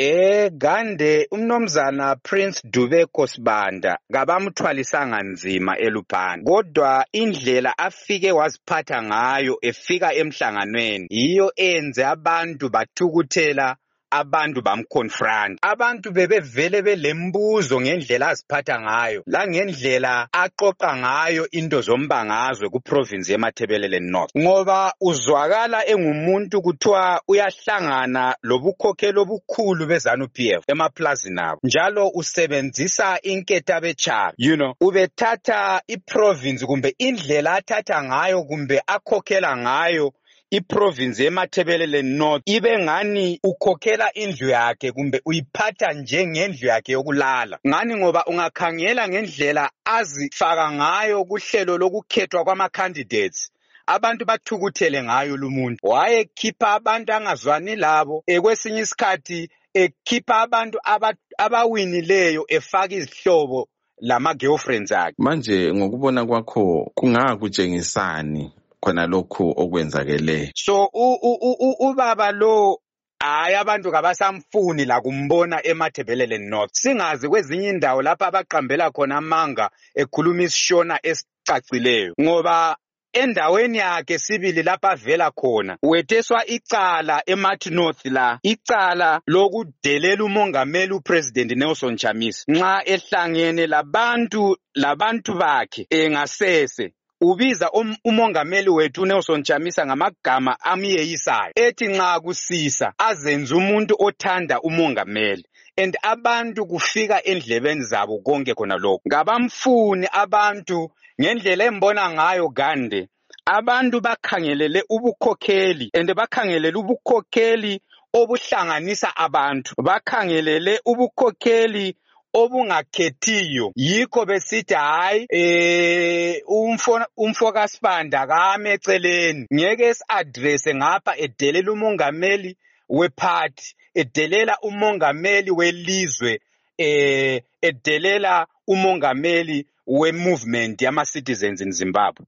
Eh Gande umnomzana Prince Dubeko Sibanda kabamthwalisanga nzima eluphani kodwa indlela afike waziphatha ngayo efika emhlanganweni yiyo enze abantu bathukuthela abantu bamconfront. Abantu bebevele belembuzo ngendlela aziphatha ngayo langendlela aqoqa ngayo into zombangazwe kuprovince yemathebelele north. Ngoba uzwakala engumuntu kuthiwa uyahlangana lobukhokheli obukhulu bezanu PF emaplazini abo. Njalo usebenzisa inketha bechabi you know ubethatha iprovince kumbe indlela athatha ngayo kumbe akhokhela ngayo iprovince yemathebelele north ibe ngani ukhokhela indlu yakhe kumbe uyiphatha njengendlu yakhe yokulala? Ngani ngoba ungakhangela ngendlela azifaka ngayo kuhlelo lokukhethwa kwama-candidates? Abantu bathukuthele ngayo lumuntu wayekhipha abantu angazwani labo ekwesinye isikhathi ekhipha abantu abawinileyo efaka izihlobo lama-girlfriends akhe. Manje ngokubona kwakho kungakutshengisani? Khona lokhu okwenzakeleyo so ubaba lo hayi abantu kabasamfuni la kumbona emathebelele north. Singazi kwezinye indawo lapho abaqambela khona amanga ekhuluma isishona esicacileyo. Ngoba endaweni yakhe sibili lapho avela khona wetheswa icala emathi north la icala lokudelela umongameli upresident Nelson Chamisa. Nxa ehlangene labantu labantu bakhe engasese ubiza um, umongameli wethu Nelson Chamisa ngamagama amyeyisayo ethi nxa kusisa azenze umuntu othanda umongameli and abantu kufika endlebeni zabo konke khona lokho ngabamfuni abantu ngendlela embona ngayo Gande abantu bakhangelele ubukhokheli and bakhangelele ubukhokheli obuhlanganisa abantu. Bakhangelele ubukhokheli obungakhethiyo. Yikho besithi hayi eh umfo kaSibanda kame eceleni. Ngeke esi-address ngapha edelela umongameli wephathi edelela umongameli welizwe eh edelela umongameli we movement yama citizens in Zimbabwe.